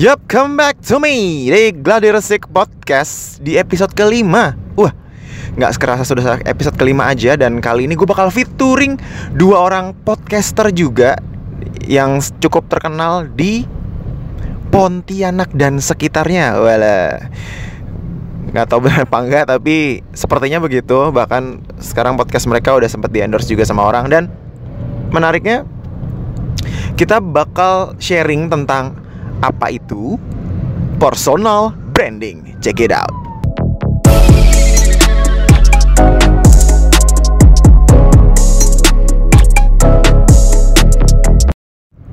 Yup, come back to me di Gladiresik Podcast di episode kelima. Wah, nggak sekerasa sudah episode kelima aja dan kali ini gue bakal featuring dua orang podcaster juga yang cukup terkenal di Pontianak dan sekitarnya. Wala. Nggak tahu benar apa enggak tapi sepertinya begitu. Bahkan sekarang podcast mereka udah sempat di endorse juga sama orang dan menariknya kita bakal sharing tentang apa itu personal branding. Check it out.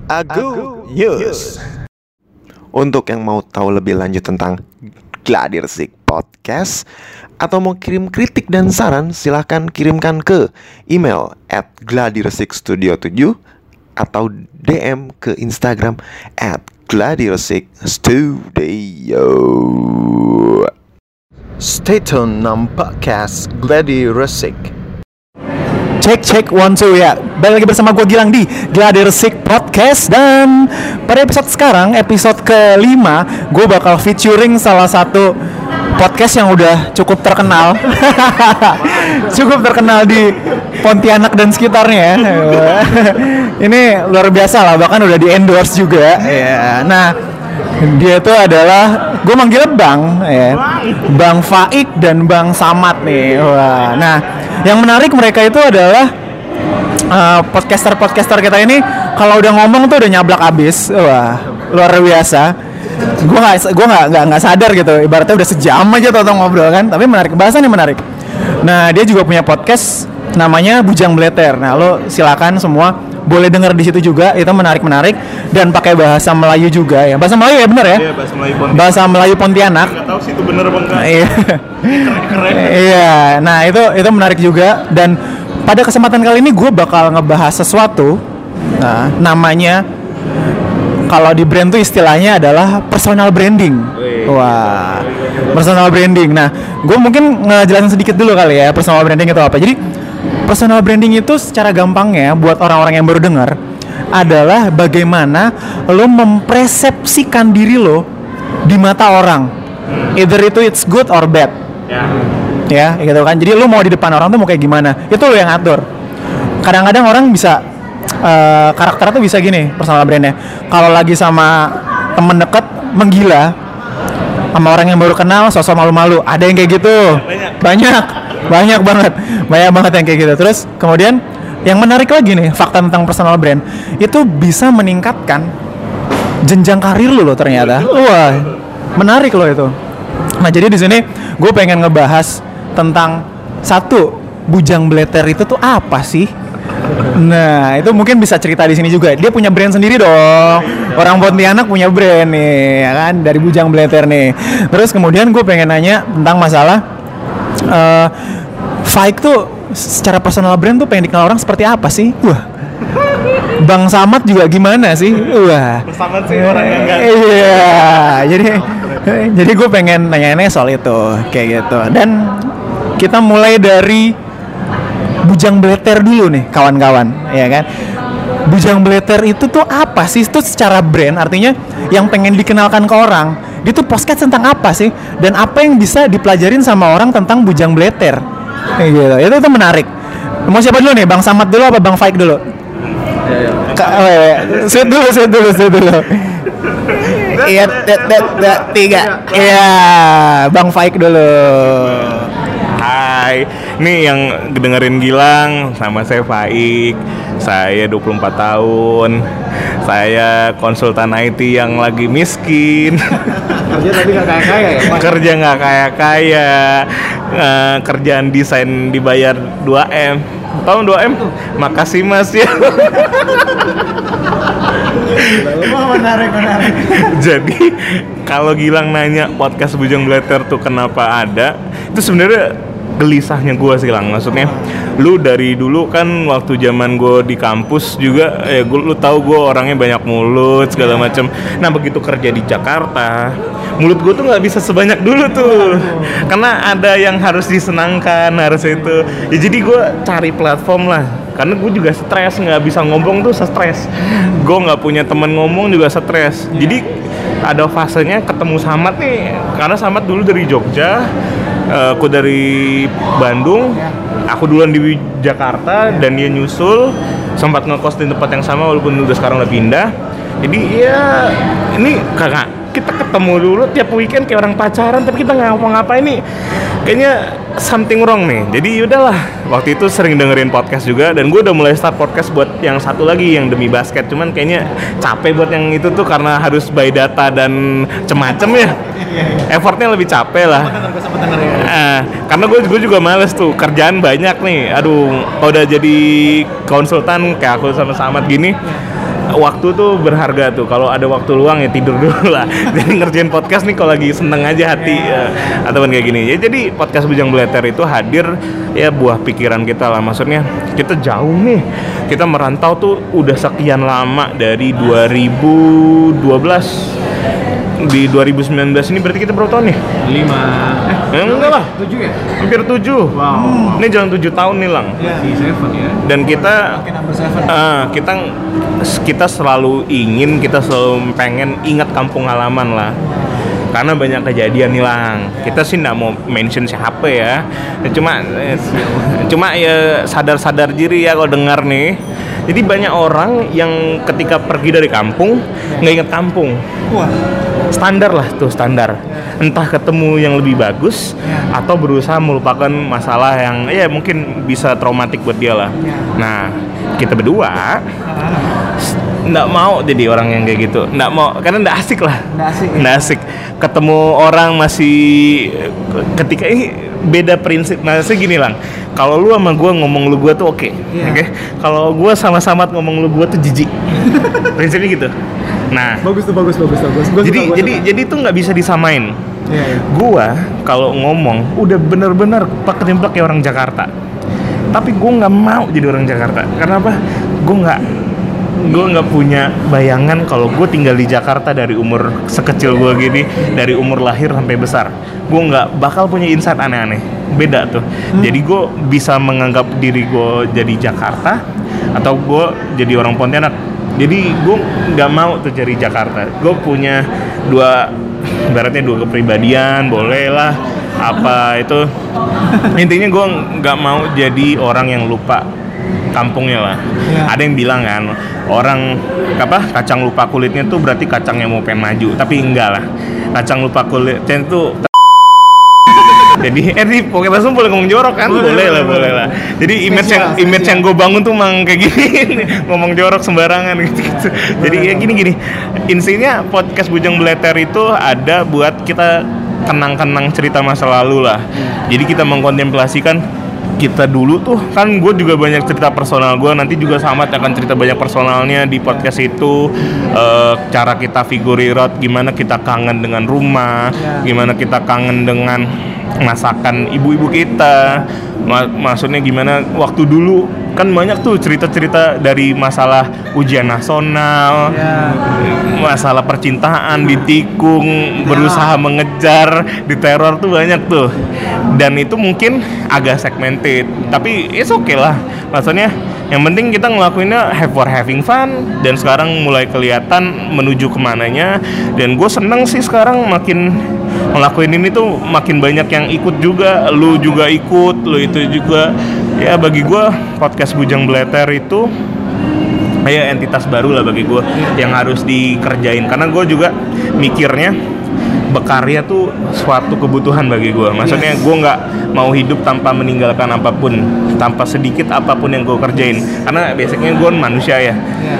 Agu News. Untuk yang mau tahu lebih lanjut tentang Gladiresik Podcast atau mau kirim kritik dan saran silahkan kirimkan ke email at gladiresikstudio7 atau DM ke Instagram at gladiresik studio. Stay tune nam podcast Gladiresik. Cek cek one two ya Balik lagi bersama gue Gilang di Gladiresik Podcast Dan pada episode sekarang Episode kelima Gue bakal featuring salah satu Podcast yang udah cukup terkenal Cukup terkenal di Pontianak dan sekitarnya ya. Ini luar biasa lah Bahkan udah di endorse juga ya. Nah dia itu adalah gue manggilnya Bang ya. Bang Faik dan Bang Samad nih. Wah. Nah, yang menarik mereka itu adalah uh, podcaster-podcaster kita ini kalau udah ngomong tuh udah nyablak abis. Wah, luar biasa. Gue nggak gue nggak nggak sadar gitu. Ibaratnya udah sejam aja tuh ngobrol kan. Tapi menarik bahasannya menarik. Nah, dia juga punya podcast namanya Bujang Bleter. Nah, lo silakan semua boleh dengar di situ juga. Itu menarik menarik dan pakai bahasa Melayu juga ya. Bahasa Melayu ya benar ya? Iya, bahasa Melayu Pontianak. bahasa Melayu Pontianak. Nggak tahu sih itu bener apa enggak. iya. Keren. iya. Nah itu itu menarik juga. Dan pada kesempatan kali ini gue bakal ngebahas sesuatu. Nah namanya kalau di brand tuh istilahnya adalah personal branding. Wah personal branding. Nah gue mungkin ngejelasin sedikit dulu kali ya personal branding itu apa. Jadi personal branding itu secara gampangnya buat orang-orang yang baru dengar adalah bagaimana lo mempersepsikan diri lo di mata orang. Either itu it's good or bad. Ya. ya gitu kan. Jadi lu mau di depan orang tuh mau kayak gimana? Itu lu yang atur. Kadang-kadang orang bisa eh, karakter tuh bisa gini personal brandnya. Kalau lagi sama temen deket menggila sama orang yang baru kenal sosok malu-malu. Ada yang kayak gitu? Banyak. Banyak banget banyak banget yang kayak gitu terus kemudian yang menarik lagi nih fakta tentang personal brand itu bisa meningkatkan jenjang karir lu loh ternyata wah menarik loh itu nah jadi di sini gue pengen ngebahas tentang satu bujang bleter itu tuh apa sih Nah, itu mungkin bisa cerita di sini juga. Dia punya brand sendiri dong. Orang Pontianak punya brand nih, ya kan? Dari Bujang Bleter nih. Terus kemudian gue pengen nanya tentang masalah eh Faik tuh secara personal brand tuh pengen dikenal orang seperti apa sih? Wah. Bang Samad juga gimana sih? Wah. Sama sih orang yang enggak. Iya, jadi jadi gue pengen nanya-nanya soal itu kayak gitu. Dan kita mulai dari Bujang Bleter dulu nih, kawan-kawan, ya kan? Bujang Bleter itu tuh apa sih? Itu secara brand, artinya yang pengen dikenalkan ke orang. Dia tuh podcast tentang apa sih? Dan apa yang bisa dipelajarin sama orang tentang Bujang Bleter? Gitu. Itu itu menarik. Mau siapa dulu nih? Bang Samad dulu apa Bang Faik dulu? Ka- oh, iya, iya. Dulu, sweet dulu, sweet dulu. Iya, tiga. Iya, Bang Faik dulu. Nih yang dengerin Gilang sama saya Faik. Saya 24 tahun. Saya konsultan IT yang lagi miskin. Kerja tapi gak kaya kaya ya? Kerja nggak kaya kaya. Eh, kerjaan desain dibayar 2M. Tahu 2M? Makasih Mas ya. menarik, menarik. Jadi kalau Gilang nanya podcast Bujang Blatter tuh kenapa ada, itu sebenarnya gelisahnya gue sih lang. Maksudnya lu dari dulu kan waktu zaman gue di kampus juga ya gua, lu tahu gue orangnya banyak mulut segala macam nah begitu kerja di Jakarta mulut gue tuh nggak bisa sebanyak dulu tuh. Karena ada yang harus disenangkan harus itu. Ya jadi gue cari platform lah. Karena gue juga stres nggak bisa ngomong tuh stres. Gue nggak punya teman ngomong juga stres. Jadi ada fasenya ketemu Samad nih. Karena Samad dulu dari Jogja aku dari Bandung aku duluan di Jakarta dan dia nyusul sempat ngekos di tempat yang sama walaupun udah sekarang udah pindah. Jadi ya ini kakak kita ketemu dulu tiap weekend kayak orang pacaran tapi kita nggak ngapa-ngapain nih. Kayaknya something wrong nih. Jadi udahlah waktu itu sering dengerin podcast juga dan gue udah mulai start podcast buat yang satu lagi yang demi basket. Cuman kayaknya capek buat yang itu tuh karena harus by data dan cemacem ya. Effortnya lebih capek lah. Eh, karena gue gue juga males tuh kerjaan banyak nih. Aduh kalau udah jadi konsultan kayak aku sama Samad gini waktu tuh berharga tuh. Kalau ada waktu luang ya tidur dulu lah. Jadi ngerjain podcast nih kalau lagi seneng aja hati iya. yeah. uh, ataupun kayak gini. Ya jadi podcast bujang beleter itu hadir ya buah pikiran kita lah. Maksudnya kita jauh nih. Kita merantau tuh udah sekian lama dari 2012 di 2019 ini berarti kita berapa tahun ya? 5 Ya, enggak lah. 7 ya? Hampir tujuh Wow. Hmm. Ini jalan tujuh tahun nih, Lang. Iya, seven ya. Dan kita uh, kita kita selalu ingin, kita selalu pengen ingat kampung halaman lah. Karena banyak kejadian nih lang. Kita sih nggak mau mention siapa ya. Cuma eh, cuma ya sadar-sadar diri ya kalau dengar nih jadi banyak orang yang ketika pergi dari kampung nggak ingat kampung. Wah. Standar lah tuh standar. Entah ketemu yang lebih bagus atau berusaha melupakan masalah yang ya mungkin bisa traumatik buat dia lah. Nah, kita berdua nggak mau jadi orang yang kayak gitu nggak mau karena nggak asik lah Nggak asik, ya? nggak asik ketemu orang masih ketika ini beda prinsip. Maksudnya gini lang. Kalau lu sama gua ngomong lu gua tuh oke Iya. oke? Kalau gua sama-sama ngomong lu gua tuh jijik. Prinsipnya gitu. Nah Bagus tuh bagus bagus bagus. Gua jadi suka, gua jadi suka. jadi tuh nggak bisa disamain. Iya, iya. gua kalau ngomong udah bener-bener plek kayak orang Jakarta. Tapi gua nggak mau jadi orang Jakarta. Karena apa? Gua nggak gue nggak punya bayangan kalau gue tinggal di Jakarta dari umur sekecil gue gini dari umur lahir sampai besar. Gue nggak bakal punya insight aneh-aneh. Beda tuh. Jadi gue bisa menganggap diri gue jadi Jakarta atau gue jadi orang Pontianak. Jadi gue nggak mau tuh jadi Jakarta. Gue punya dua ibaratnya dua kepribadian boleh lah apa itu. Intinya gue nggak mau jadi orang yang lupa kampungnya lah. Ya. ada yang bilang kan orang apa kacang lupa kulitnya tuh berarti kacang yang mau pengen maju tapi enggak lah. Kacang lupa kulitnya itu jadi eh pokoknya langsung boleh ngomong jorok kan? Boleh, lah boleh lah. Jadi image yang Spesial, image spesial. yang gue bangun tuh mang kayak gini. Ngomong jorok sembarangan gitu, gitu. jadi ya gini gini. Intinya podcast bujang beleter itu ada buat kita kenang-kenang cerita masa lalu lah. Jadi kita mengkontemplasikan kita dulu tuh kan gue juga banyak cerita personal gue nanti juga sama akan cerita banyak personalnya di podcast itu. Eh, cara kita figure out gimana kita kangen dengan rumah gimana kita kangen dengan masakan ibu-ibu kita. Ma- maksudnya gimana waktu dulu kan banyak tuh cerita-cerita dari masalah ujian nasional Ya. masalah percintaan ditikung berusaha mengejar diteror tuh banyak tuh. Dan itu mungkin agak segmented tapi it's okay lah. Maksudnya yang penting kita ngelakuinnya have for having fun dan sekarang mulai kelihatan menuju ke mananya. Dan gue seneng sih sekarang makin ngelakuin ini tuh makin banyak yang ikut juga lu juga ikut lu itu juga ya bagi gue podcast bujang beleter itu kayak entitas baru lah bagi gue yang harus dikerjain. Karena gue juga mikirnya berkarya tuh suatu kebutuhan bagi gue maksudnya gue nggak mau hidup tanpa meninggalkan apa pun tanpa sedikit apa pun yang gue kerjain. Karena biasanya gue manusia ya.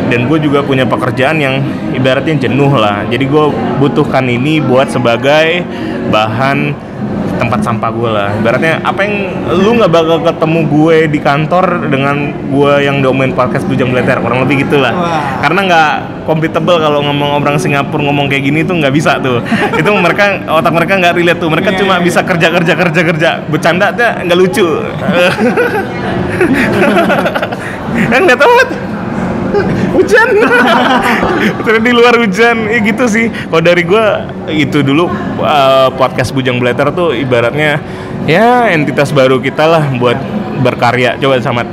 Dan gue juga punya pekerjaan yang ibaratnya jenuh lah. Jadi gue butuhkan ini buat sebagai bahan tempat sampah gue lah. Ibaratnya apa yang lu nggak bakal ketemu gue di kantor dengan gue yang domain podcast bujang beleter kurang lebih gitulah. Wah. karena nggak compatible kalau ngomong orang Singapura ngomong kayak gini tuh nggak bisa tuh. Itu mereka otak mereka nggak relate tuh. Mereka Iya, cuma iya, bisa kerja kerja kerja kerja. Bercanda tuh nggak lucu. Kan nggak tahu. Hujan. Terus di luar hujan. Ya gitu sih. Kalau dari gue itu dulu uh, podcast bujang beleter tuh ibaratnya ya entitas baru kita lah buat berkarya. Coba sama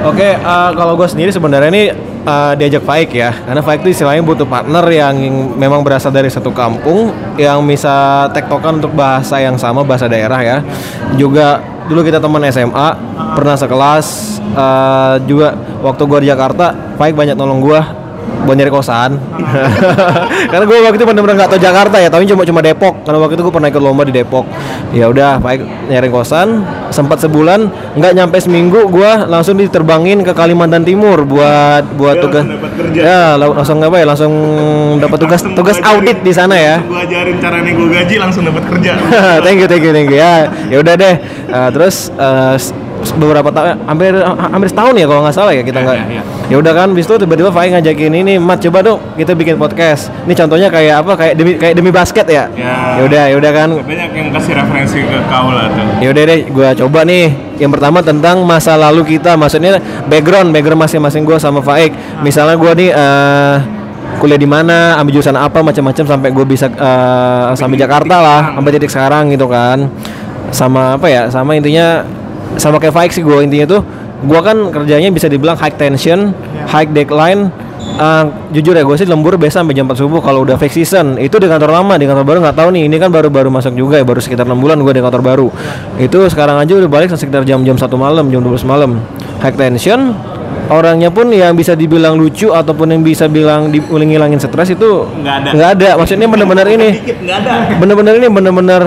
Oke, eh, kalau gue sendiri sebenarnya ini uh, diajak Faik ya. Karena Faik itu istilahnya butuh partner yang memang berasal dari satu kampung yang bisa tektokan untuk bahasa yang sama bahasa daerah ya. Juga dulu kita teman SMA pernah sekelas uh, juga waktu gua di Jakarta Faik banyak nolong gua buat nyari kosan. Karena gue waktu itu bener-bener nggak tahu Jakarta ya tapi cuma cuma Depok. Karena waktu itu gue pernah ikut lomba di Depok. Ya udah baik nyari kosan sempat sebulan nggak nyampe seminggu gue langsung diterbangin ke Kalimantan Timur buat buat Ya, tugas ya la- langsung apa ya langsung dapat tugas Langsung tugas audit di sana ya. Gue ajarin cara nego gaji langsung dapat kerja. thank you thank you thank you. Ya ya udah deh. Uh, terus uh, beberapa tahun hampir hampir setahun ya kalau nggak salah ya kita Ya, nggak ya, ya. ya udah kan bis itu tiba-tiba Fai ngajakin ini mat coba dong kita bikin podcast. Ini contohnya kayak apa? Kayak demi kayak demi basket ya? Ya. ya udah ya udah kan. Banyak yang kasih referensi ke kau lah tuh. ya udah deh gua coba nih. Yang pertama tentang masa lalu kita. Maksudnya background background masing-masing gua sama Faik. Misalnya gua nih eh, kuliah di mana ambil jurusan apa macam-macam sampai gue bisa eh, sampai Jakarta lah sampai titik sekarang gitu kan. Sama apa ya? Sama intinya sama kayak Faik sih gue intinya tuh gua kan kerjanya bisa dibilang high tension high deadline. Eh, jujur ya gue sih lembur biasa sampai jam 4 subuh kalau udah fake season. Itu di kantor lama di kantor baru nggak tahu nih. Ini kan baru-baru masuk juga ya baru sekitar 6 bulan gue di kantor baru. Itu sekarang aja udah balik sekitar jam-jam satu malam jam 12 malam. High tension. Orangnya pun yang bisa dibilang lucu ataupun yang bisa bilang di ngilangin stres itu Nggak ada. nggak ada. Maksudnya bener-bener ini bener-bener ini bener-bener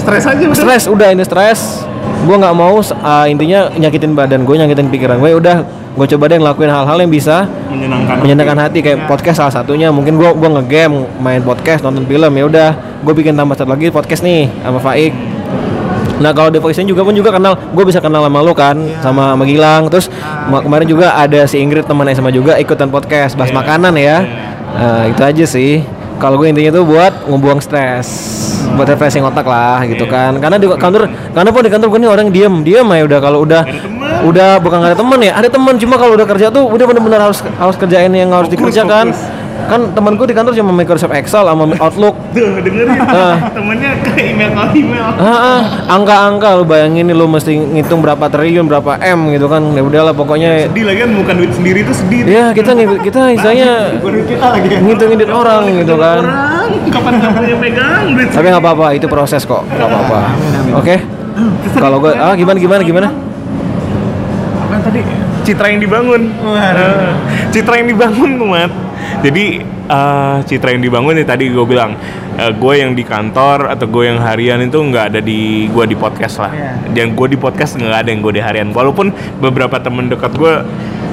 Stres aja. Stres udah ini stres gue nggak mau uh, intinya nyakitin badan gue nyakitin pikiran gue udah gue coba deh ngelakuin hal-hal yang bisa Menyenangkan. menyenangkan hati kayak podcast salah satunya mungkin gua gua ngegame main podcast nonton film ya udah gue bikin tambah satu lagi podcast nih sama Faik Nah kalau di voice juga pun juga kenal, gue bisa kenal sama lo kan, sama sama Gilang. Terus ma- kemarin juga ada si Ingrid teman SMA juga ikutan podcast bahas Iya. makanan ya. Nah, itu aja sih. Kalau gue intinya tuh buat ngebuang stres, buat refreshing otak lah gitu Iya. kan. Karena di kantor, karena pun di kantor gue nih orang diem, diem ya udah kalau udah udah bukan ada teman ya, ada teman cuma kalau udah kerja tuh udah bener-bener harus harus kerjain yang harus Fokus, dikerjakan. fokus. Kan temanku di kantor cuma Microsoft Excel sama Outlook. Tuh dengerin. Ah. Temennya ke email ke email. Ah, ah, angka-angka lu bayangin nih lu mesti ngitung berapa triliun berapa m gitu kan ya udahlah pokoknya Sedih lagi kan bukan duit sendiri tuh sedih. ya kita kita lagi. ngitungin duit orang gitu kan Orang kapan kapannya pegang duit. tapi nggak apa-apa itu proses kok nggak apa-apa oke kalau gue ah gimana gimana gimana apa tadi citra yang dibangun Eh, citra yang dibangun kumat jadi eh, citra yang dibangun nih tadi gue bilang gue yang di kantor atau gue yang harian itu nggak ada di gue di podcast lah. Dan gue di podcast nggak ada yang gue di harian. Walaupun beberapa temen dekat gue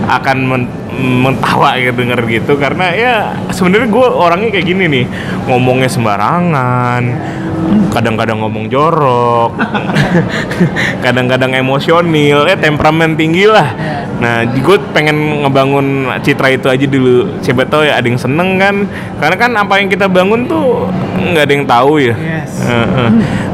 akan men- mentawa ya denger gitu. Karena ya sebenarnya gue orangnya kayak gini nih. Ngomongnya sembarangan kadang-kadang ngomong jorok. Kadang-kadang emosional. Eh temperamen tinggi lah. Nah gue pengen ngebangun citra itu aja dulu. Siapa tahu ya ada yang seneng kan? Karena kan apa yang kita bangun tuh nggak ada yang tahu ya.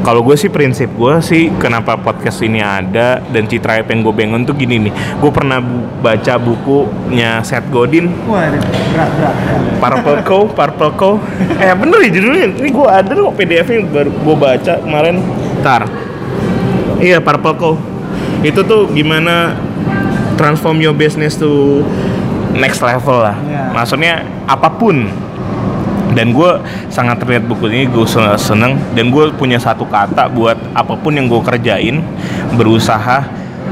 Kalau gue sih prinsip gue sih kenapa podcast ini ada dan citra yang gue bangun tuh gini nih. Gue pernah baca bukunya Seth Godin. Wah, berat berat. Purple Cow, Purple Cow. Eh bener ya judulnya. Ini gue ada kok PDF-nya baru gue baca kemarin. Tar. Iya Purple Cow. Itu tuh gimana transform your business to next level lah. Iya. Maksudnya apa pun. Dan gue sangat terlihat buku ini gue seneng dan gue punya satu kata buat apa pun yang gue kerjain berusaha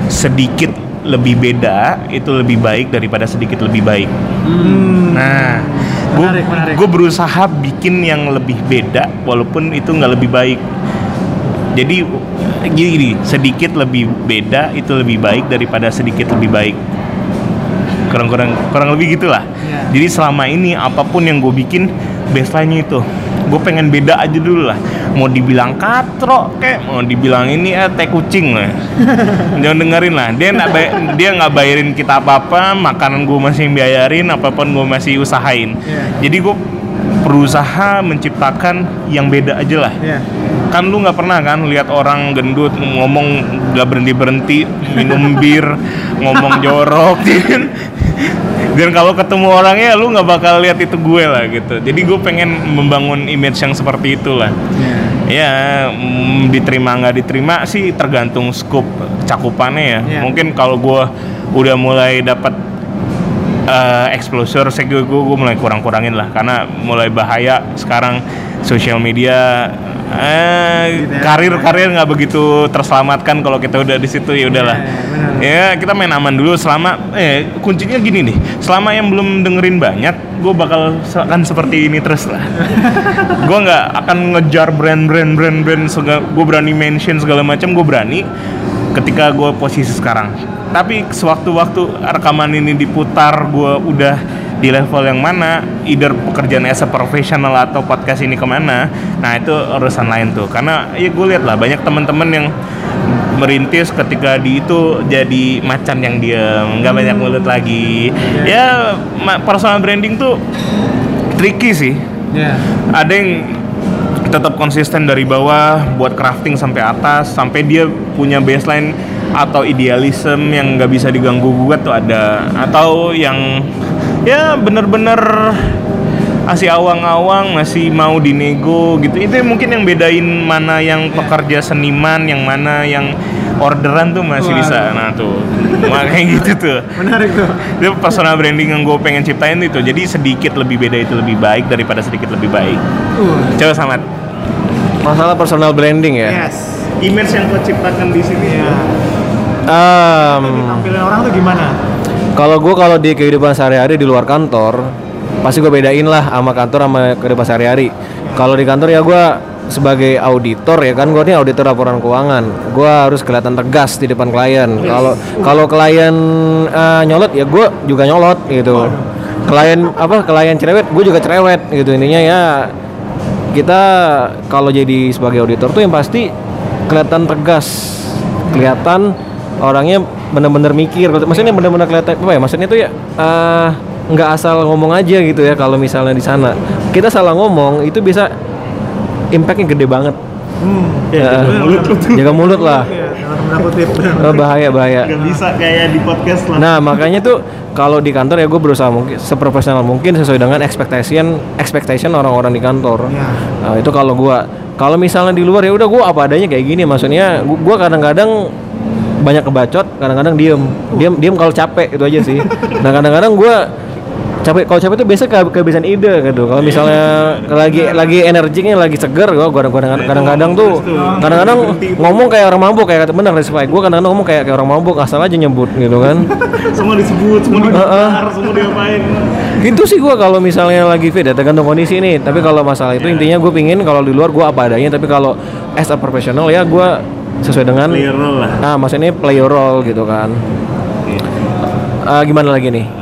sedikit lebih beda itu lebih baik daripada sedikit lebih baik. Nah, gue Menarik, menarik. gue berusaha bikin yang lebih beda walaupun itu nggak lebih baik. Jadi gini, gini, sedikit lebih beda itu lebih baik daripada sedikit lebih baik. Kurang kurang kurang lebih gitulah. Iya. Jadi selama ini apa pun yang gue bikin baseline-nya itu gue pengen beda aja dulu lah. Mau dibilang katro kayak mau dibilang ini eh teh kucing lah. Jangan dengerin lah. Dia nggak bay- dia nggak bayarin kita apa apa makanan gue masih bayarin apa pun gue masih usahain. Jadi gue berusaha menciptakan yang beda aja lah. Iya. kan lu nggak pernah kan lihat orang gendut ngomong nggak berhenti berhenti minum bir ngomong jorok dan kalau ketemu orangnya lu nggak bakal lihat itu gue lah gitu. Jadi gue pengen membangun image yang seperti itulah. Ya mm, diterima nggak diterima sih tergantung scope cakupannya ya. Iya. mungkin kalau gue udah mulai dapat eh, exposure saya gue, gue mulai kurang-kurangin lah. Karena mulai bahaya sekarang sosial media eh karir-karir nggak begitu terselamatkan kalau kita udah di situ ya udahlah. Ya kita main aman dulu selama eh kuncinya gini nih. Selama yang belum dengerin banyak gue bakal se- kan seperti ini terus lah. Gue nggak akan ngejar brand-brand brand-brand gue berani mention segala macam gue berani ketika gue posisi sekarang. Tapi sewaktu-waktu rekaman ini diputar gue udah di level yang mana either pekerjaan as a professional atau podcast ini ke mana. Nah itu urusan lain tuh. Karena ya gue lihat lah banyak teman-teman yang merintis ketika di itu jadi macan yang diem nggak banyak mulut lagi. Ya ma- personal branding tuh tricky sih. Ya. ada yang tetap konsisten dari bawah buat crafting sampai atas sampai dia punya baseline atau idealisme yang nggak bisa diganggu gugat tuh ada. Atau yang ya bener-bener masih awang-awang masih mau dinego gitu itu yang mungkin yang bedain mana yang pekerja seniman yang mana yang orderan tuh masih bisa nah tuh makanya gitu tuh Menarik tuh. itu personal branding yang gue pengen ciptain itu jadi sedikit lebih beda itu lebih baik daripada sedikit lebih baik Uh. coba selamat Masalah personal branding ya. Yes. image yang kau ciptakan di sini Ya. Em, Tampilan orang tuh gimana? Kalau gue kalau di kehidupan sehari-hari di luar kantor, pasti gue bedain lah sama kantor sama kehidupan sehari-hari. Kalau di kantor ya gue sebagai auditor ya kan gue nih auditor laporan keuangan. Gue harus kelihatan tegas di depan klien. Kalau kalau klien eh, nyolot ya gue juga nyolot gitu. Klien apa klien cerewet gue juga cerewet gitu. Intinya ya kita kalau jadi sebagai auditor tuh yang pasti kelihatan tegas kelihatan orangnya bener-bener mikir maksudnya bener-bener kelihatan apa ya maksudnya tuh ya nggak asal ngomong aja gitu ya kalau misalnya di sana kita salah ngomong itu bisa impactnya gede banget Hmm. Ya, mulut tuh. jaga mulut lah Iya. Eh, bahaya bahaya nggak bisa kayak di podcast lah Nah makanya tuh kalau di kantor ya gue berusaha mungkin seprofesional mungkin sesuai dengan expectation expectation orang-orang di kantor. Ya. Nah, itu kalau gue kalau misalnya di luar ya udah gue apa adanya kayak gini maksudnya gue kadang-kadang banyak kebacot kadang-kadang diem. Diem diem kalau capek itu aja sih. Nah kadang-kadang gue capek kalau capek itu biasa ke kehabisan ide gitu. Kalau misalnya lagi lagi energinya lagi seger gue kadang-kadang tuh kadang-kadang ngomong kayak orang mabuk kayak kata bener Spike gue kadang-kadang ngomong kayak kayak orang mabuk asal aja nyebut gitu kan. Semua disebut semua diputar semua diapain. Gitu sih gua kalau misalnya lagi fit ya tergantung kondisi nih. Tapi kalau masalah itu intinya gue pingin kalau di luar gua apa adanya. Tapi kalau as a professional ya gua sesuai dengan. Play role lah. Nah maksudnya play your role gitu kan. Ah, gimana lagi nih?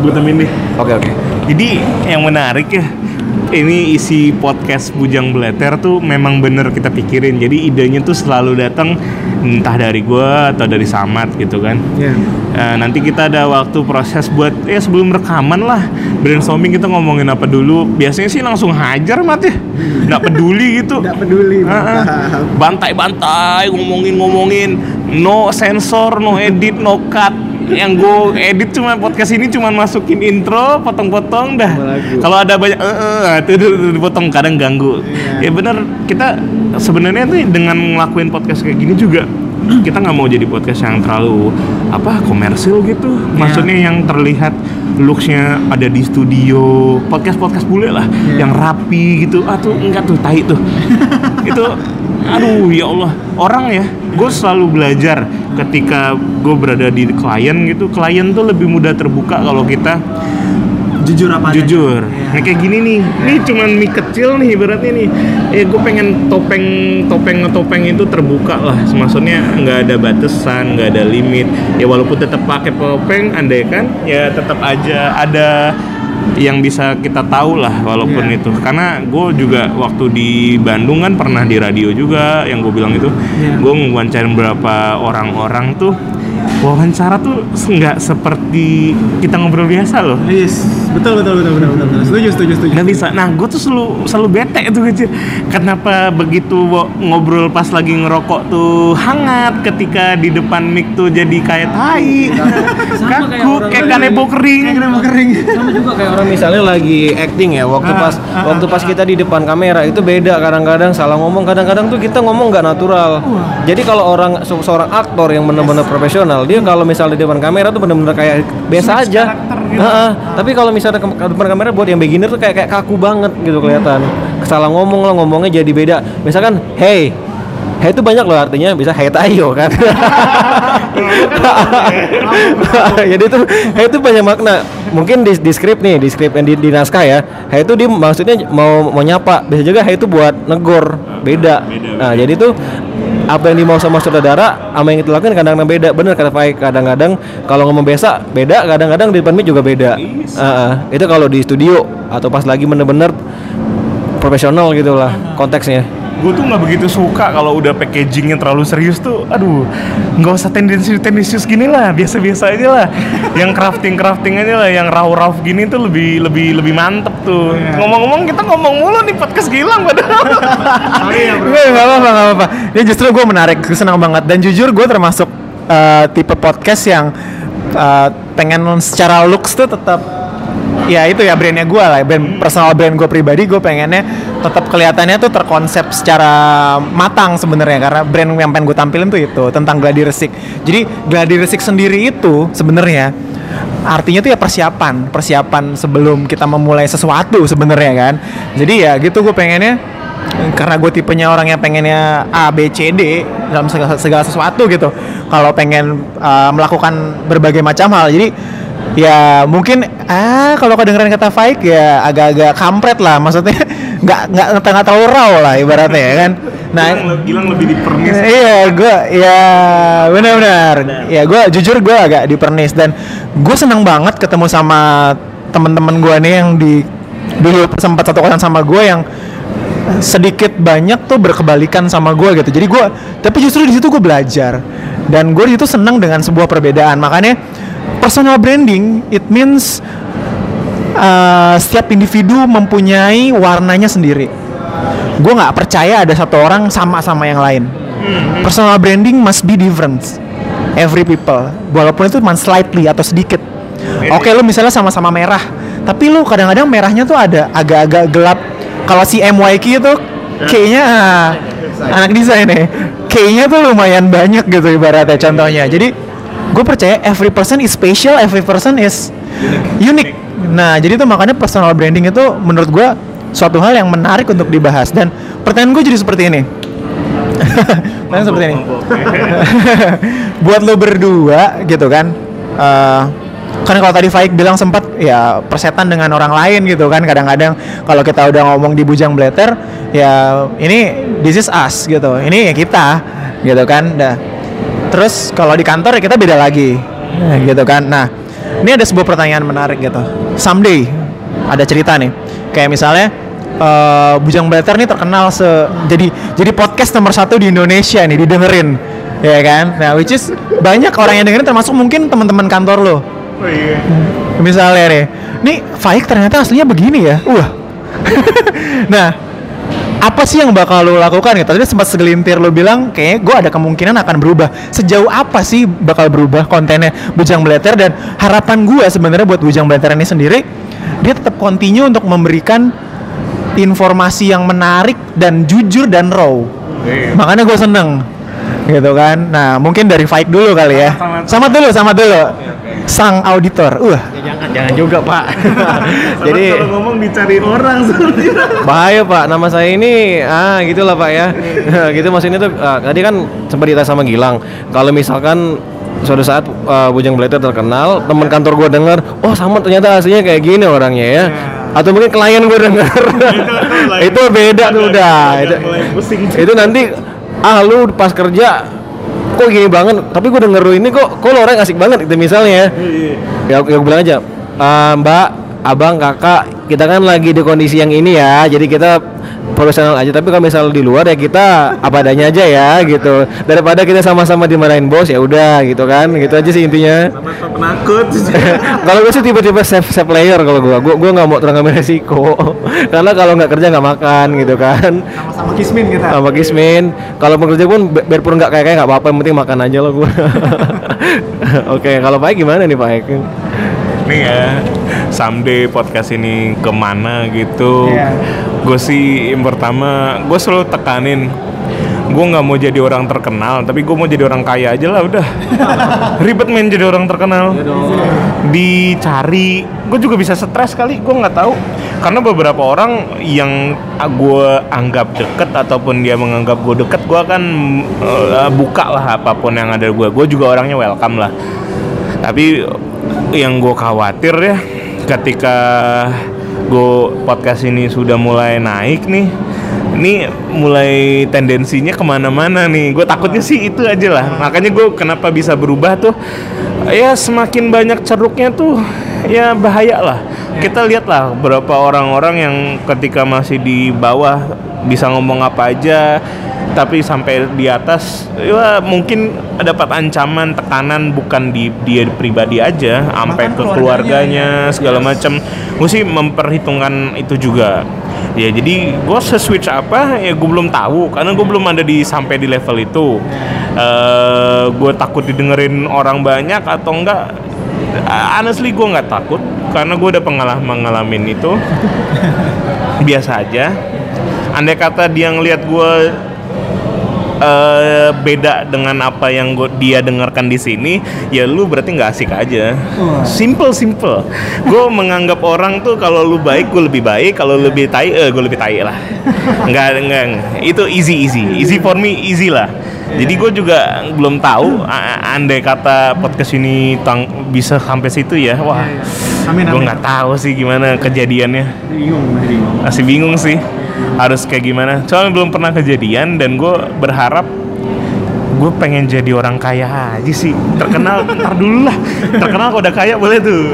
gue temin deh Oke oke. Jadi yang menarik ya ini isi podcast Bujang Beleter tuh memang bener kita pikirin. Jadi idenya tuh selalu datang entah dari gua atau dari Samad gitu kan. Ya. Eh, nanti kita ada waktu proses buat ya sebelum rekaman lah brainstorming kita ngomongin apa dulu. Biasanya sih langsung hajar mat ya, nggak peduli gitu. Nggak peduli. Bantai-bantai ngomongin-ngomongin, no sensor, no edit, no cut. Yang gue edit cuma podcast ini cuma masukin intro, potong-potong dah. Kalau ada banyak, eh, eh, itu dipotong kadang ganggu. Ya bener kita sebenarnya tuh dengan ngelakuin podcast kayak gini juga kita nggak mau jadi podcast yang terlalu apa komersil gitu. Maksudnya yang terlihat looksnya ada di studio, podcast podcast bule lah, yang rapi gitu. Ah tuh enggak tuh tai tuh. itu aduh ya Allah. Orang ya gue selalu belajar ketika gue berada di klien gitu. Klien tuh lebih mudah terbuka kalau kita Jujur apa jujur. Iya. nah kayak gini nih. Ini cuman mie kecil nih ibaratnya nih. Eh gue pengen topeng topeng topeng itu terbuka lah. Maksudnya nggak ada batasan nggak ada limit. Ya walaupun tetap pakai topeng andai kan ya tetap aja ada yang bisa kita tahu lah walaupun Iya. itu karena gue juga waktu di Bandung kan pernah di radio juga yang gue bilang itu Iya. gue ngewawancarin beberapa orang-orang tuh wawancara tuh nggak seperti kita ngobrol biasa loh Yes, betul betul betul betul betul. betul. Setuju setuju setuju. nggak bisa nah gue tuh selalu selalu bete tuh kecil kenapa begitu ngobrol pas lagi ngerokok tuh hangat ketika di depan mic tuh jadi kayak tai kaku kayak kanebo kering Kayak mau kering. Sama juga kayak orang misalnya lagi acting ya waktu pas waktu pas kita di depan kamera itu beda kadang-kadang salah ngomong kadang-kadang tuh kita ngomong nggak natural. Jadi kalau orang se- seorang aktor yang benar-benar profesional dia kalau misalnya di depan kamera tuh benar-benar kayak biasa aja. Gitu. Heeh, tapi kalau misalnya ke depan kamera buat yang beginner tuh kayak kayak kaku banget gitu kelihatan. Salah ngomong lo ngomongnya jadi beda. Misalkan hey, hey itu banyak loh artinya bisa hey tayo kan. jadi itu hey itu banyak makna. Mungkin di, di skrip nih, di yang di, di naskah ya. Hey itu dia maksudnya mau mau nyapa. Bisa juga hey itu buat negor. Beda. Nah, jadi tuh apa yang dimau sama saudara sama yang kita lakukan kadang-kadang beda. Bener kata Faik kadang-kadang kalau ngomong biasa beda kadang-kadang di depan mic juga beda. Heeh, itu kalau di studio atau pas lagi bener-bener profesional gitu lah konteksnya gue tuh nggak begitu suka kalau udah packagingnya terlalu serius tuh aduh nggak usah tendensius tendensius gini lah biasa-biasa aja lah. Yang crafting crafting aja lah yang raw raw gini tuh lebih lebih lebih mantep tuh. Ngomong-ngomong kita ngomong mulu nih podcast gilang padahal Gue nggak apa-apa, nggak apa-apa. Ini justru gue menarik, gue senang banget. Dan jujur gue termasuk eh, tipe podcast yang eh, pengen secara looks tuh tetap ya itu ya brandnya gue lah, brand personal brand gue pribadi gue pengennya tetap kelihatannya tuh terkonsep secara matang sebenarnya. Karena brand yang pengen gue tampilin tuh itu tentang gladi resik. Jadi gladi resik sendiri itu sebenarnya artinya tuh ya persiapan, persiapan sebelum kita memulai sesuatu sebenarnya kan. Jadi ya gitu gue pengennya karena gue tipenya orang yang pengennya A B C D dalam segala, segala sesuatu gitu. Kalau pengen uh, melakukan berbagai macam hal. Jadi ya mungkin ah kalau kedengeran kata Faik ya agak-agak kampret lah maksudnya nggak nggak nggak terlalu raw lah ibaratnya ya kan nah gilang, gilang lebih dipernis Iya, gue ya benar-benar. Ya gue jujur gue agak dipernis dan gue senang banget ketemu sama teman-teman gue nih yang di dulu sempat satu kosan sama gue yang sedikit banyak tuh berkebalikan sama gue gitu. Jadi gue tapi justru di situ gue belajar dan gue di situ senang dengan sebuah perbedaan. Makanya personal branding it means uh, setiap individu mempunyai warnanya sendiri. Gue nggak percaya ada satu orang sama sama yang lain. Personal branding must be different. Every people. Walaupun itu cuma slightly atau sedikit. Oke lu misalnya sama-sama merah. Tapi lu kadang-kadang merahnya tuh ada agak-agak gelap. Kalau si MYK itu kayaknya ah, anak desain. nih kayaknya tuh lumayan banyak gitu ibaratnya contohnya. Jadi gue percaya every person is special every person is unique. Nah jadi tuh makanya personal branding itu menurut gue suatu hal yang menarik untuk dibahas. Dan pertanyaan gue jadi seperti ini. Pertanyaan seperti ini. Buat lo berdua gitu kan eh, kan kalau tadi Faik bilang sempat ya persetan dengan orang lain gitu kan kadang-kadang kalau kita udah ngomong di bujang bleter ya ini this is us gitu ini ya kita gitu kan dah terus kalau di kantor ya kita beda lagi. Nah, gitu kan. Nah ini ada sebuah pertanyaan menarik gitu. Someday ada cerita nih. Kayak misalnya eh, bujang bleter nih terkenal se jadi jadi podcast nomor satu di Indonesia nih didengerin. Ya kan? Nah which is banyak orang yang dengerin termasuk mungkin teman-teman kantor lo. Oh iya. Misalnya nih nih Faik ternyata aslinya begini ya. Wah. Nah apa sih yang bakal lo lakukan? Gitu. Tadi sempat segelintir lo bilang kayaknya gue ada kemungkinan akan berubah. Sejauh apa sih bakal berubah kontennya Bujang Bleter? Dan harapan gue sebenarnya buat Bujang Bleter ini sendiri dia tetap continue untuk memberikan informasi yang menarik dan jujur dan raw. Iya. makanya gue seneng. Gitu kan? Nah mungkin dari Faik dulu kali ya. Sama- sama dulu sama dulu sang auditor. Uh jangan jangan juga pak. Jadi kalau ngomong dicari orang sebenarnya bahaya pak. Nama saya ini ah gitulah pak ya. Gitu maksudnya tuh ah, tadi kan sempat ditanya sama Gilang. Kalau misalkan suatu saat uh, Bujang Blatter terkenal teman kantor gue denger oh sama ternyata aslinya kayak gini orangnya ya. Atau mungkin klien gue denger. Itu beda tuh udah. Itu, itu nanti ah lu pas kerja kok gini banget tapi gue denger lu ini kok kok lu orang asik banget itu misalnya ya. Ya gue bilang aja "Ah, mbak abang kakak kita kan lagi di kondisi yang ini ya jadi kita profesional aja. Tapi kalau misal di luar ya kita apa adanya aja ya gitu. Daripada kita sama-sama dimarahin bos ya udah gitu kan. Gitu aja sih intinya. Penakut. Kalau gue sih tiba-tiba save save player kalau gue gue gue nggak mau terang ambil resiko. Karena kalau nggak kerja nggak makan gitu kan. Sama-sama kismin kita. Sama Kismin. Kalau pekerja pun bi- biarpun nggak kayak kayak nggak apa-apa yang penting makan aja loh gue oke kalau Pak Ek gimana nih Pak nih ya someday podcast ini ke mana gitu. Iya. gue sih yang pertama gue selalu tekanin gue nggak mau jadi orang terkenal tapi gue mau jadi orang kaya aja lah udah. Ribet main jadi orang terkenal. Dicari gue juga bisa stres kali gue nggak tahu. Karena beberapa orang yang gue anggap deket ataupun dia menganggap gue deket gue akan eh, buka lah apa pun yang ada gue gue juga orangnya welcome lah. Tapi yang gue khawatir ya ketika gue podcast ini sudah mulai naik nih ini mulai tendensinya ke mana-mana nih. Gue takutnya sih itu aja lah. Makanya gue kenapa bisa berubah tuh? Ya semakin banyak ceruknya tuh ya bahaya lah. Kita lihat lah berapa orang-orang yang ketika masih di bawah bisa ngomong apa aja tapi sampai di atas ya mungkin dapat ancaman tekanan bukan di dia pribadi aja sampai ke keluarganya, keluarganya segala macam gue sih memperhitungkan itu juga. Ya jadi gue switch apa ya gue belum tahu karena gue belum ada di sampai di level itu. Eh gue takut didengerin orang banyak atau enggak? Honestly gue nggak takut karena gue udah pengalaman ngalamin itu. Biasa aja andai kata dia ngelihat gue eh, beda dengan apa yang gua, dia dengarkan di sini ya lu berarti nggak asik aja. Simple simple. Gue menganggap orang tuh kalau lu baik gue lebih baik kalau lebih tai eh gue lebih tai lah. Nggak nggak itu easy easy. Easy for me easy lah. Jadi gue juga belum tahu andai kata podcast ini tang bisa sampai situ ya wah. Amin, gue amin. nggak tahu sih gimana kejadiannya. Bingung, bingung. masih bingung sih harus kayak gimana. Soalnya belum pernah kejadian dan gue berharap gue pengen jadi orang kaya aja sih. Terkenal ntar dulu lah. Terkenal kalau udah kaya boleh tuh.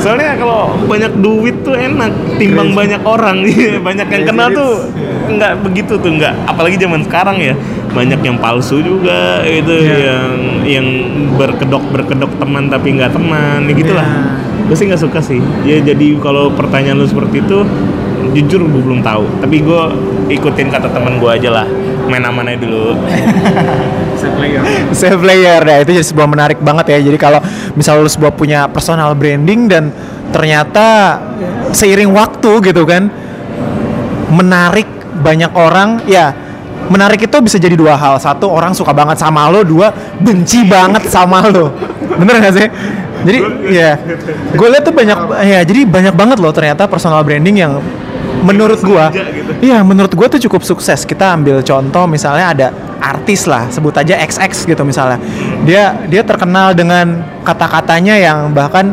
Soalnya kalau banyak duit tuh enak timbang banyak orang. Banyak yang kenal tuh nggak begitu tuh nggak. Apalagi zaman sekarang ya banyak yang palsu juga itu yang yang berkedok berkedok teman tapi nggak teman ya gitulah. Gue sih nggak suka sih. Ya jadi kalau pertanyaan lu seperti itu jujur gue belum tahu tapi gue ikutin kata teman gue aja lah main aman aja dulu. Save player. Ya itu jadi sebuah menarik banget ya. Jadi kalau misal lu sebuah punya personal branding dan ternyata seiring waktu gitu kan menarik banyak orang ya menarik itu bisa jadi dua hal. Satu orang suka banget sama lo. Dua benci banget sama lo. Bener gak sih? Jadi ya gue lihat tuh banyak ya jadi banyak banget loh ternyata personal branding yang menurut gua iya menurut gua tuh cukup sukses. Kita ambil contoh misalnya ada artis lah sebut aja XX gitu misalnya. Dia dia terkenal dengan kata-katanya yang bahkan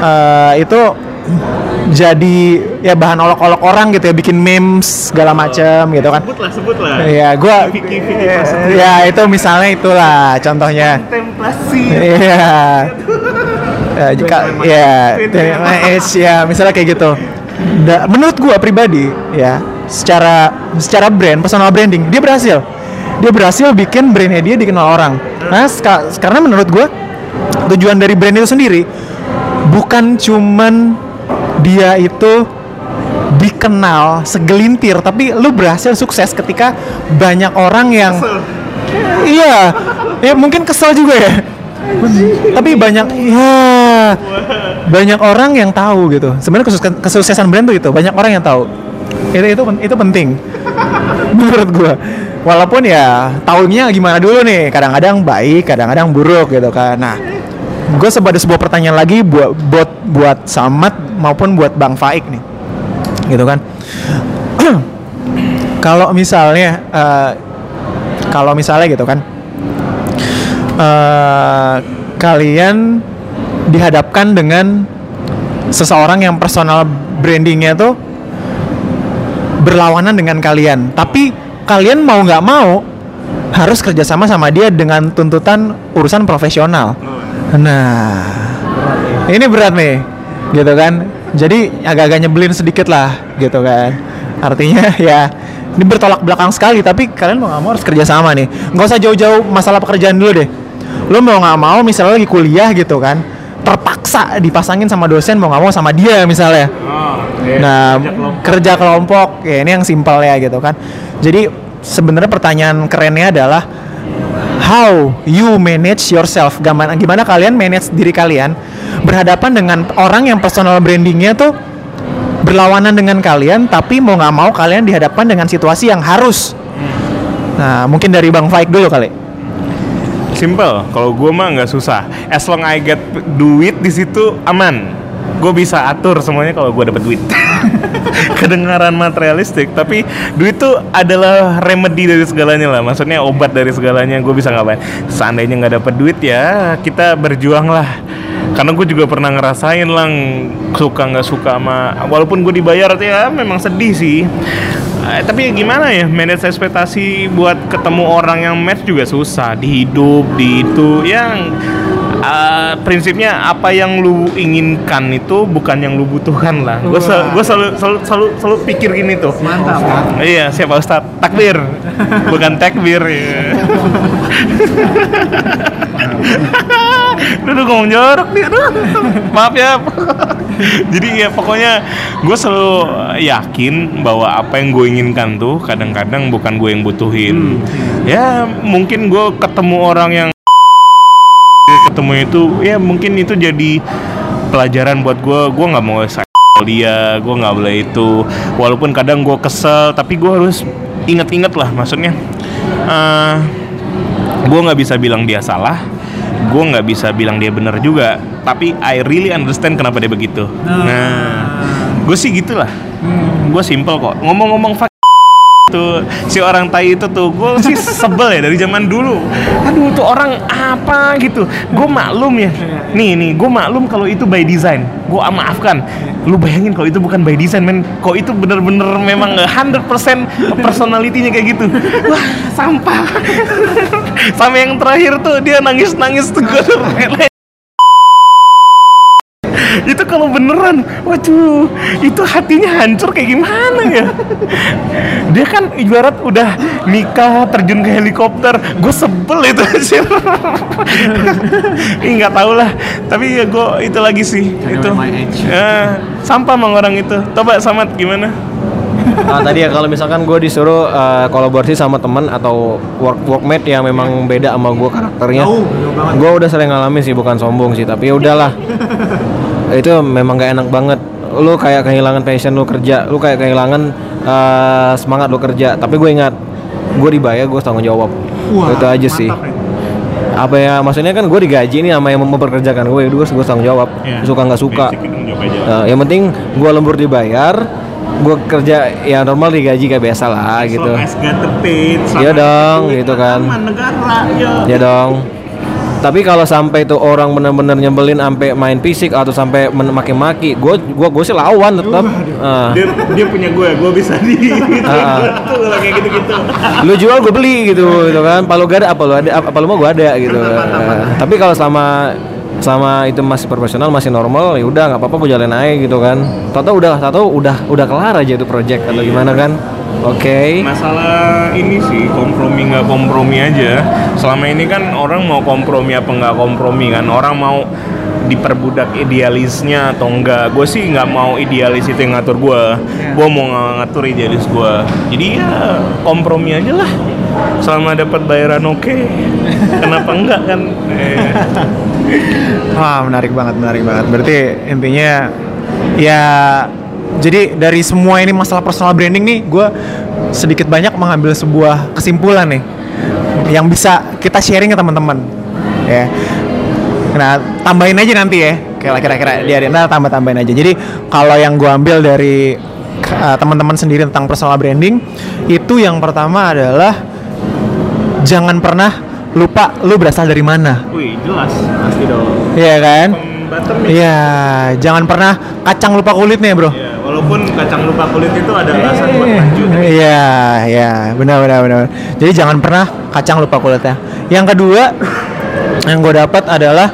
eh, itu jadi ya bahan olok-olok orang gitu ya bikin memes segala macam gitu kan. Sebut lah sebut lah. Iya, gua Vicky, Vicky. Ya, ya itu misalnya itulah contohnya. kontemplasi. Iya. Ya, jika ya, ya, misalnya kayak gitu. Da- menurut gua pribadi ya, secara secara brand, personal branding, dia berhasil. Dia berhasil bikin brandnya dia dikenal orang. Nah, ska- karena menurut gua tujuan dari brand itu sendiri bukan cuman dia itu dikenal segelintir tapi lu berhasil sukses ketika banyak orang yang iya ya mungkin kesel juga ya tapi banyak ya banyak orang yang tahu gitu. Sebenarnya kesus- kesuksesan brand tuh itu banyak orang yang tahu. Itu itu itu penting. Menurut gua. Walaupun ya tahunnya gimana dulu nih. Kadang-kadang baik kadang-kadang buruk gitu kan. Nah gue sebuah sebuah pertanyaan lagi buat buat buat Samad maupun buat Bang Faik nih. Gitu kan. Kalau misalnya eh, kalau misalnya gitu kan. Eh, kalian dihadapkan dengan seseorang yang personal brandingnya tuh berlawanan dengan kalian. Tapi kalian mau nggak mau harus kerjasama sama dia dengan tuntutan urusan profesional. Nah ini berat nih gitu kan? Jadi agak-agak nyebelin sedikit lah gitu kan? Artinya ya ini bertolak belakang sekali tapi kalian mau nggak mau harus kerjasama nih. Nggak usah jauh-jauh masalah pekerjaan dulu deh. Lo mau nggak mau misalnya lagi kuliah gitu kan terpaksa dipasangin sama dosen mau nggak mau sama dia misalnya Nah, kerja kelompok ya ini yang simpel ya gitu kan. Jadi sebenarnya pertanyaan kerennya adalah how you manage yourself. Gimana gimana kalian manage diri kalian berhadapan dengan orang yang personal brandingnya tuh berlawanan dengan kalian tapi mau nggak mau kalian dihadapkan dengan situasi yang harus Nah, mungkin dari Bang Faik dulu kali. Simple, kalau gue mah nggak susah. As long I get duit di situ aman. Gue bisa atur semuanya kalau gue dapet duit. Kedengaran materialistik, tapi duit tuh adalah remedy dari segalanya lah. Maksudnya obat dari segalanya. Gue bisa ngapain? Seandainya nggak dapet duit ya, kita berjuang lah. Karena gue juga pernah ngerasain lang suka nggak suka sama, walaupun gue dibayar ya memang sedih sih. Eh, tapi gimana ya manage ekspektasi buat ketemu orang yang match juga susah. Di hidup di itu yang eh, prinsipnya apa yang lu inginkan itu bukan yang lu butuhkan lah. Gue gue selalu, selalu selalu selalu pikir gini tuh. Mantap. iya siapa Ustad takbir. Bukan takbir ya. Aduh ngomong jorok nih. Maaf ya. Jadi ya pokoknya Gue selalu yakin Bahwa apa yang gue inginkan tuh Kadang-kadang bukan gue yang butuhin. Ya mungkin gue ketemu orang yang Ketemu itu Ya mungkin itu jadi Pelajaran buat gue Gue gak mau saya dia gue nggak boleh itu. Walaupun kadang gue kesel tapi gue harus inget-inget lah maksudnya. Eh gue nggak bisa bilang dia salah gue nggak bisa bilang dia benar juga tapi I really understand kenapa dia begitu. Nah. Gue sih gitulah. Gue simple kok. Ngomong-ngomong tuh si orang tai itu tuh gue sih sebel ya dari zaman dulu. Aduh tuh orang apa gitu? Gue maklum ya. Nih nih gue maklum kalau itu by design. Gue maafkan. Lu bayangin kalau itu bukan by design men. Kok itu bener-bener memang 100% personalitinya kayak gitu. Wah sampah. Sampai yang terakhir tuh dia nangis-nangis tuh gue itu kalau beneran waduh itu hatinya hancur kayak gimana ya? Dia kan ibarat udah nikah terjun ke helikopter gue sebel itu sih Ih, nggak tahu lah tapi ya gue itu lagi sih itu. Eh, sampah mang orang itu. Coba samat gimana? Nah, tadi ya kalau misalkan gue disuruh eh, kolaborasi sama teman atau work workmate yang memang beda sama gue karakternya, gue udah sering ngalamin sih bukan sombong sih, tapi ya udahlah. Itu memang gak enak banget. Lu kayak kehilangan passion lu kerja, lu kayak kehilangan eh, semangat lu kerja. Tapi gue ingat, gue dibayar, gue tanggung jawab. itu aja sih. Apa ya maksudnya kan gue digaji nih sama yang mempekerjakan gue, gue gue tanggung jawab. Suka nggak suka. Nah, yang penting gue lembur dibayar, gue kerja ya normal digaji kayak biasa lah gitu. as sama dong, gitu kan. negara ya Ya dong. Tapi kalau sampai tuh orang bener-bener nyebelin sampai main fisik atau sampai maki-maki, gue gua gue sih lawan tetap. Ah. dia dia punya gue gue bisa di tuh kalau kayak gitu gitu lu jual gue beli gitu gitu kan. Palu gak ada apa lu ada apa, lu mau gue ada gitu. Ah. Tapi kalau sama sama itu masih profesional masih normal ya udah nggak apa-apa gue jalan aja gitu kan. Tahu udah tahu udah udah kelar aja itu project atau gimana kan. Oke. masalah ini sih kompromi nggak kompromi aja. Selama ini kan orang mau kompromi apa nggak kompromi kan? Orang mau diperbudak idealisnya atau enggak gue sih nggak mau idealis itu yang ngatur gue gue mau ng- ngatur idealis gue jadi ya kompromi aja lah. Selama dapat bayaran oke kenapa enggak kan? Eh, Wah, menarik banget, menarik banget. Berarti intinya ya jadi dari semua ini masalah personal branding nih, gue sedikit banyak mengambil sebuah kesimpulan nih yang bisa kita sharing ke teman-teman. Ya. Nah, tambahin aja nanti ya. Kira- Kira-kira dia nah, tambah-tambahin aja. Jadi kalau yang gue ambil dari uh, teman-teman sendiri tentang personal branding itu yang pertama adalah jangan pernah lupa lu berasal dari mana. wih jelas pasti dong Iya kan? Iya, jangan pernah kacang lupa kulitnya, bro. ya walaupun kacang lupa kulit itu ada alasan buat lanjut Iya, iya, benar, benar, benar. Jadi jangan pernah kacang lupa kulitnya. Yang kedua, yang gue dapat adalah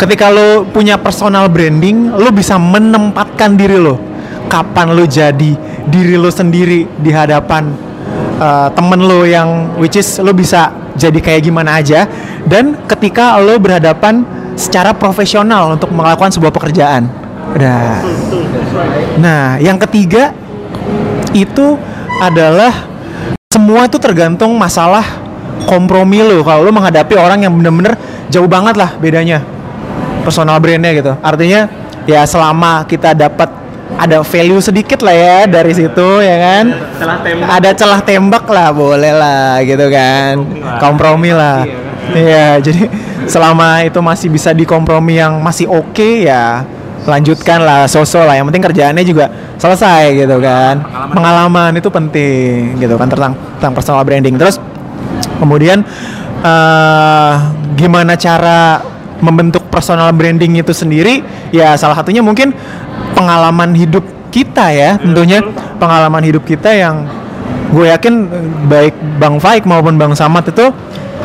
ketika lo punya personal branding, lo bisa menempatkan diri lo. Kapan lo jadi diri lo sendiri di hadapan uh, temen lo yang which is lo bisa jadi kayak gimana aja dan ketika lo berhadapan secara profesional untuk melakukan sebuah pekerjaan. Udah. Nah, yang ketiga itu adalah semua itu tergantung masalah kompromi lo. Kalau lo menghadapi orang yang bener-bener jauh banget lah bedanya personal brandnya gitu. Artinya ya selama kita dapat ada value sedikit lah ya dari situ ya kan celah tembak. ada celah tembak lah boleh lah gitu kan kompromi lah iya jadi selama itu masih bisa dikompromi yang masih oke ya lanjutkan lah sosok lah yang penting kerjaannya juga selesai gitu kan. Pengalaman, itu penting gitu kan tentang tentang personal branding. Terus kemudian eh gimana cara membentuk personal branding itu sendiri? Ya salah satunya mungkin pengalaman hidup kita ya tentunya pengalaman hidup kita yang gue yakin baik Bang Faik maupun Bang Samad itu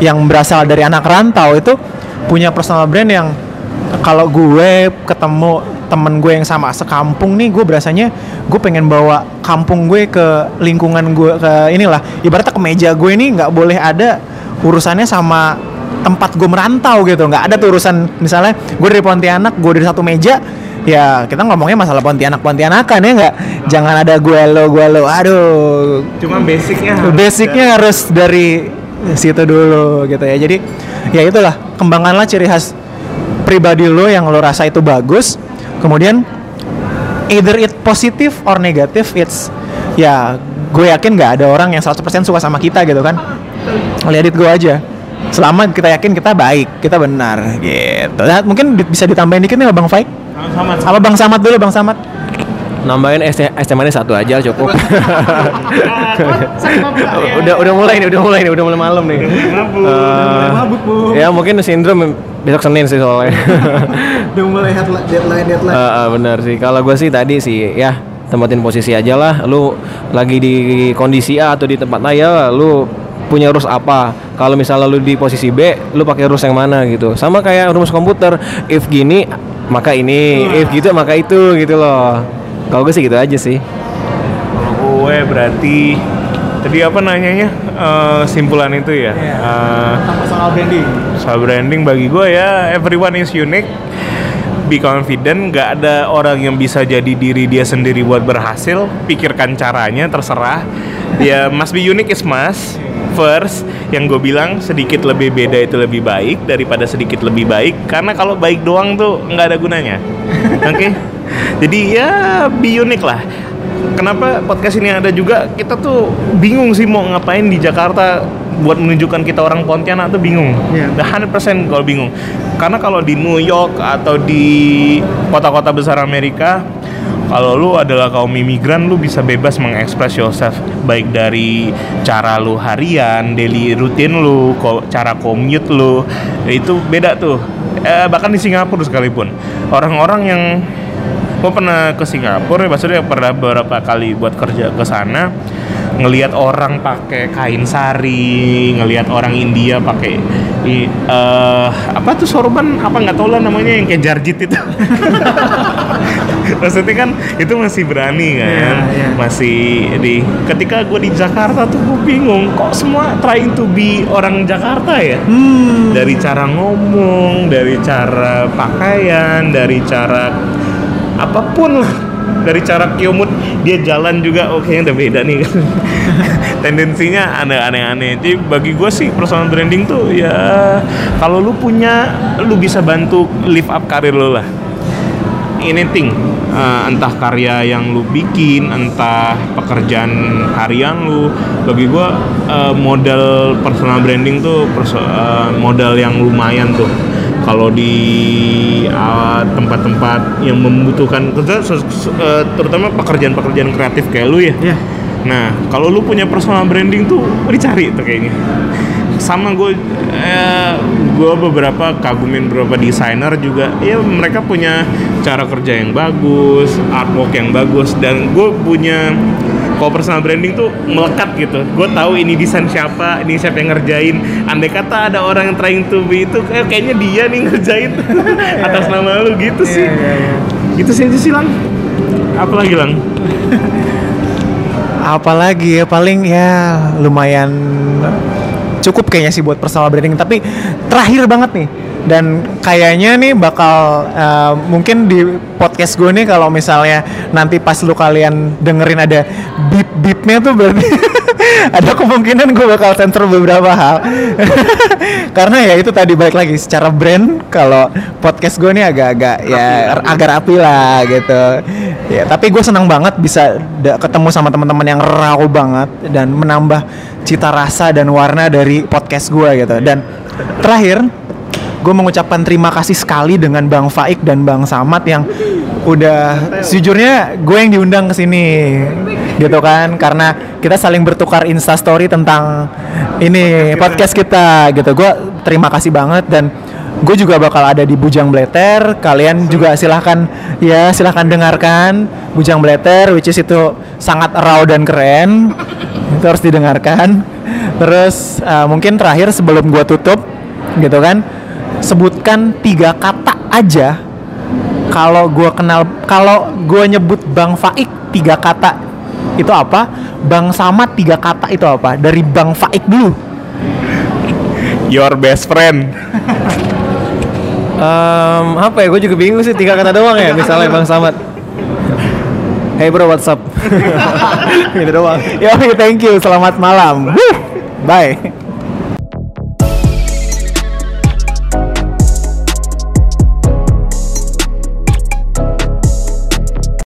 yang berasal dari anak rantau itu punya personal brand yang kalau gue ketemu temen gue yang sama sekampung nih gue berasanya gue pengen bawa kampung gue ke lingkungan gue ke inilah. Ibaratnya ke meja gue ini nggak boleh ada urusannya sama tempat gue merantau gitu. Nggak ada tuh urusan misalnya gue dari Pontianak gue dari satu meja ya kita ngomongnya masalah Pontianak Pontianakan ya nggak? Jangan ada gue lo gue lo aduh. Cuma basicnya harus basicnya harus dari situ dulu gitu ya. Jadi ya itulah kembangkanlah ciri khas pribadi lo yang lo rasa itu bagus kemudian either it positif or negatif it's ya gue yakin nggak ada orang yang 100% suka sama kita gitu kan. Lihat gue aja. Selama kita yakin kita baik kita benar gitu. Nah, mungkin bisa ditambahin dikit nih bang Faik sama apa bang Samad dulu bang Samad nambahin manis satu aja cukup udah udah mulai nih udah mulai nih udah mulai malam nih Eh, ya mungkin sindrom besok senin sih soalnya udah mulai deadline deadline Eh, eh, benar sih. Kalau gue sih tadi sih ya tempatin posisi aja lah. Lu lagi di kondisi A atau di tempat A ya lu punya rules apa. Kalau misalnya lu di posisi B, lu pakai rules yang mana gitu. Sama kayak rumus komputer. If gini maka ini, if gitu maka itu gitu loh. Kalau gue sih gitu aja sih. Kalau gue berarti tadi apa nanyanya Eh, simpulan itu ya. Eh, personal branding soal branding bagi gue ya everyone is unique. Be confident, nggak ada orang yang bisa jadi diri dia sendiri buat berhasil. Pikirkan caranya, terserah. Ya must be unique is must. First, yang gue bilang sedikit lebih beda itu lebih baik daripada sedikit lebih baik. Karena kalau baik doang tuh nggak ada gunanya. Oke? Jadi ya be unique lah. Kenapa podcast ini ada juga? Kita tuh bingung sih mau ngapain di Jakarta buat menunjukkan kita orang Pontianak tuh bingung. Iya. Udah 100% kalau bingung. Karena kalau di New York atau di kota-kota besar Amerika, kalau lu adalah kaum imigran, lu bisa bebas mengekspres yourself baik dari cara lu harian, daily rutin lu, cara commute lu, itu beda tuh. Eh, bahkan di Singapura sekalipun, orang-orang yang gue pernah ke Singapura, ya, maksudnya pernah beberapa kali buat kerja ke sana, ngelihat orang pakai kain sari, ngelihat orang India pakai eh, apa tuh sorban apa nggak tahu lah namanya yang kayak jarjit itu. Maksudnya kan itu masih berani kan, Iya, iya. masih di. Ketika gue di Jakarta tuh gue bingung, kok semua trying to be orang Jakarta ya? Hmm. Dari cara ngomong, dari cara pakaian, dari cara apa pun lah. Dari cara kiomut dia jalan juga. Oke udah beda nih. Tendensinya ada aneh-aneh. Jadi bagi gue sih personal branding tuh ya kalau lu punya lu bisa bantu lift up karir lu lah. Anything. Uh, entah karya yang lu bikin entah pekerjaan harian lu. Bagi gua uh, modal personal branding tuh uh, modal yang lumayan tuh kalau di uh, tempat-tempat yang membutuhkan uh, terutama pekerjaan-pekerjaan kreatif kayak lu ya Iya. Nah, kalau lu punya personal branding tuh dicari tuh kayaknya. Sama gue, eh, gue beberapa kagumin beberapa desainer juga. Ya mereka punya cara kerja yang bagus, artwork yang bagus, dan gue punya kalau personal branding tuh melekat gitu. Gue tahu ini desain siapa, ini siapa yang ngerjain. Andai kata ada orang yang trying to be itu, kayak kayaknya dia nih ngerjain atas nama lu gitu sih. Gitu sih aja sih lang. Apalagi lang? apalagi ya paling ya lumayan cukup kayaknya sih buat personal branding tapi terakhir banget nih dan kayaknya nih bakal eh, mungkin di podcast gue nih kalau misalnya nanti pas lu kalian dengerin ada beep beepnya tuh berarti ada kemungkinan gue bakal sensor beberapa hal. Karena ya itu tadi balik lagi secara brand kalau podcast gue nih agak-agak ya agak rapi lah gitu. Ya, tapi gue senang banget bisa ketemu sama teman-teman yang raw banget dan menambah cita rasa dan warna dari podcast gue gitu. Dan terakhir, gue mengucapkan terima kasih sekali dengan Bang Faik dan Bang Samad yang udah sejujurnya gue yang diundang ke sini gitu kan karena kita saling bertukar insta story tentang ini podcast kita gitu. Gue terima kasih banget dan gue juga bakal ada di Bujang Bleter. Kalian juga silahkan ya silahkan dengarkan Bujang Bleter, which is itu sangat raw dan keren. Itu harus didengarkan. Terus uh, mungkin terakhir sebelum gue tutup, gitu kan, sebutkan tiga kata aja. Kalau gue kenal, kalau gue nyebut Bang Faik tiga kata itu apa? Bang Samad tiga kata itu apa? Dari Bang Faik dulu. Your best friend. Em, apa ya? Gue juga bingung sih tiga kata doang ya. Misalnya Bang Samad. Hey bro, what's up? gitu doang. Yo, thank you. Selamat malam. Bye.